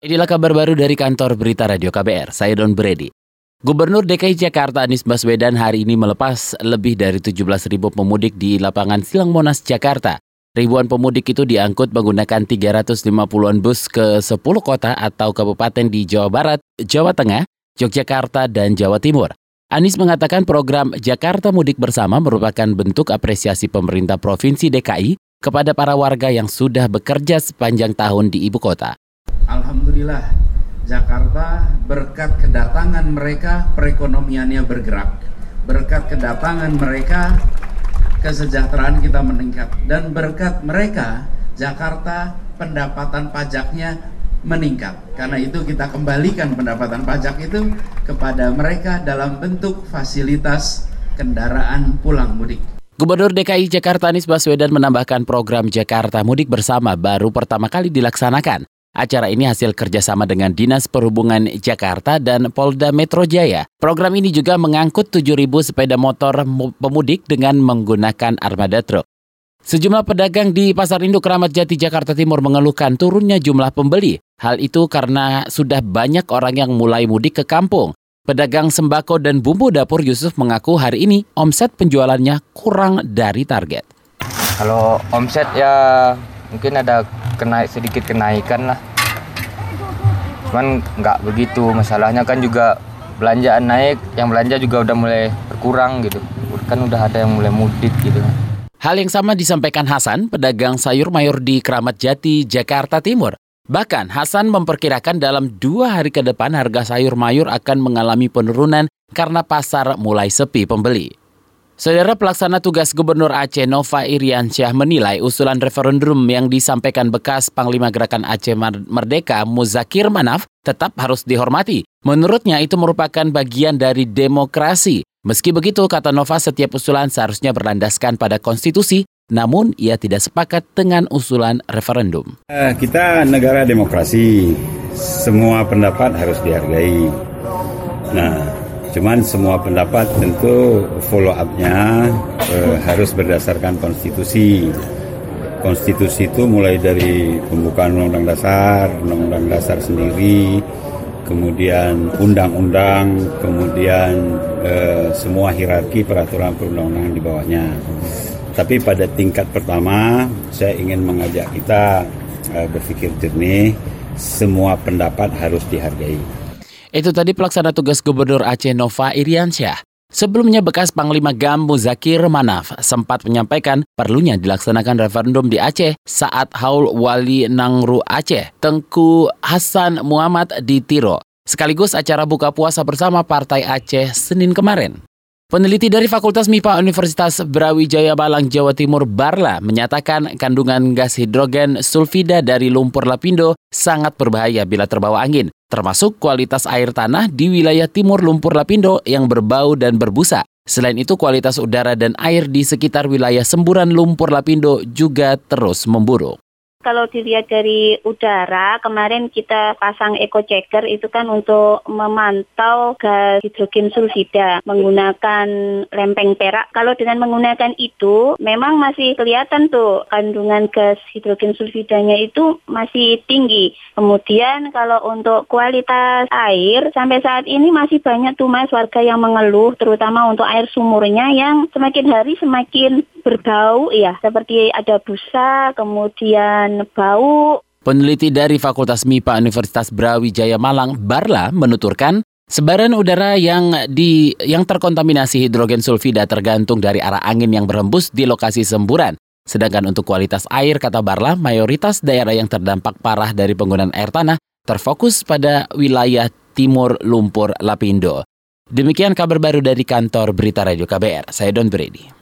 Inilah kabar baru dari kantor berita Radio KBR, saya Don Brady. Gubernur DKI Jakarta Anies Baswedan hari ini melepas lebih dari 17.000 pemudik di lapangan Silang Monas, Jakarta. Ribuan pemudik itu diangkut menggunakan 350-an bus ke 10 kota atau kabupaten di Jawa Barat, Jawa Tengah, Yogyakarta, dan Jawa Timur. Anies mengatakan program Jakarta Mudik Bersama merupakan bentuk apresiasi pemerintah Provinsi DKI kepada para warga yang sudah bekerja sepanjang tahun di ibu kota. Alhamdulillah Jakarta berkat kedatangan mereka perekonomiannya bergerak. Berkat kedatangan mereka kesejahteraan kita meningkat. Dan berkat mereka Jakarta pendapatan pajaknya meningkat. Karena itu kita kembalikan pendapatan pajak itu kepada mereka dalam bentuk fasilitas kendaraan pulang mudik. Gubernur DKI Jakarta Anies Baswedan menambahkan program Jakarta Mudik Bersama baru pertama kali dilaksanakan. Acara ini hasil kerjasama dengan Dinas Perhubungan Jakarta dan Polda Metro Jaya. Program ini juga mengangkut 7.000 sepeda motor pemudik dengan menggunakan armada truk. Sejumlah pedagang di Pasar Induk Keramat Jati Jakarta Timur mengeluhkan turunnya jumlah pembeli. Hal itu karena sudah banyak orang yang mulai mudik ke kampung. Pedagang sembako dan bumbu dapur Yusuf mengaku hari ini omset penjualannya kurang dari target. Kalau omset ya mungkin ada kenaik sedikit kenaikan lah cuman nggak begitu masalahnya kan juga belanjaan naik yang belanja juga udah mulai berkurang gitu kan udah ada yang mulai mudik gitu Hal yang sama disampaikan Hasan, pedagang sayur mayur di Keramat Jati, Jakarta Timur. Bahkan Hasan memperkirakan dalam dua hari ke depan harga sayur mayur akan mengalami penurunan karena pasar mulai sepi pembeli. Saudara pelaksana tugas Gubernur Aceh Nova Iriansyah menilai usulan referendum yang disampaikan bekas Panglima Gerakan Aceh Merdeka Muzakir Manaf tetap harus dihormati. Menurutnya itu merupakan bagian dari demokrasi. Meski begitu, kata Nova, setiap usulan seharusnya berlandaskan pada konstitusi, namun ia tidak sepakat dengan usulan referendum. Eh, kita negara demokrasi, semua pendapat harus dihargai. Nah, Cuman semua pendapat tentu follow up-nya eh, harus berdasarkan konstitusi. Konstitusi itu mulai dari pembukaan Undang-Undang Dasar, Undang-Undang Dasar sendiri, kemudian undang-undang, kemudian eh, semua hierarki peraturan perundang-undangan di bawahnya. Tapi pada tingkat pertama, saya ingin mengajak kita eh, berpikir jernih, semua pendapat harus dihargai. Itu tadi pelaksana tugas Gubernur Aceh Nova Iriansyah. Sebelumnya bekas Panglima GAM Muzakir Manaf sempat menyampaikan perlunya dilaksanakan referendum di Aceh saat haul wali Nangru Aceh, Tengku Hasan Muhammad di Tiro. Sekaligus acara buka puasa bersama Partai Aceh Senin kemarin. Peneliti dari Fakultas MIPA Universitas Brawijaya Malang, Jawa Timur, Barla, menyatakan kandungan gas hidrogen sulfida dari lumpur lapindo sangat berbahaya bila terbawa angin, termasuk kualitas air tanah di wilayah timur lumpur lapindo yang berbau dan berbusa. Selain itu, kualitas udara dan air di sekitar wilayah semburan lumpur lapindo juga terus memburuk. Kalau dilihat dari udara, kemarin kita pasang eco checker itu kan untuk memantau gas hidrogen sulfida menggunakan lempeng perak. Kalau dengan menggunakan itu, memang masih kelihatan tuh kandungan gas hidrogen sulfidanya itu masih tinggi. Kemudian kalau untuk kualitas air, sampai saat ini masih banyak tuh mas warga yang mengeluh, terutama untuk air sumurnya yang semakin hari semakin berbau ya, seperti ada busa, kemudian bau. Peneliti dari Fakultas MIPA Universitas Brawijaya Malang, Barla, menuturkan Sebaran udara yang di yang terkontaminasi hidrogen sulfida tergantung dari arah angin yang berhembus di lokasi semburan. Sedangkan untuk kualitas air, kata Barla, mayoritas daerah yang terdampak parah dari penggunaan air tanah terfokus pada wilayah timur lumpur Lapindo. Demikian kabar baru dari kantor Berita Radio KBR. Saya Don Brady.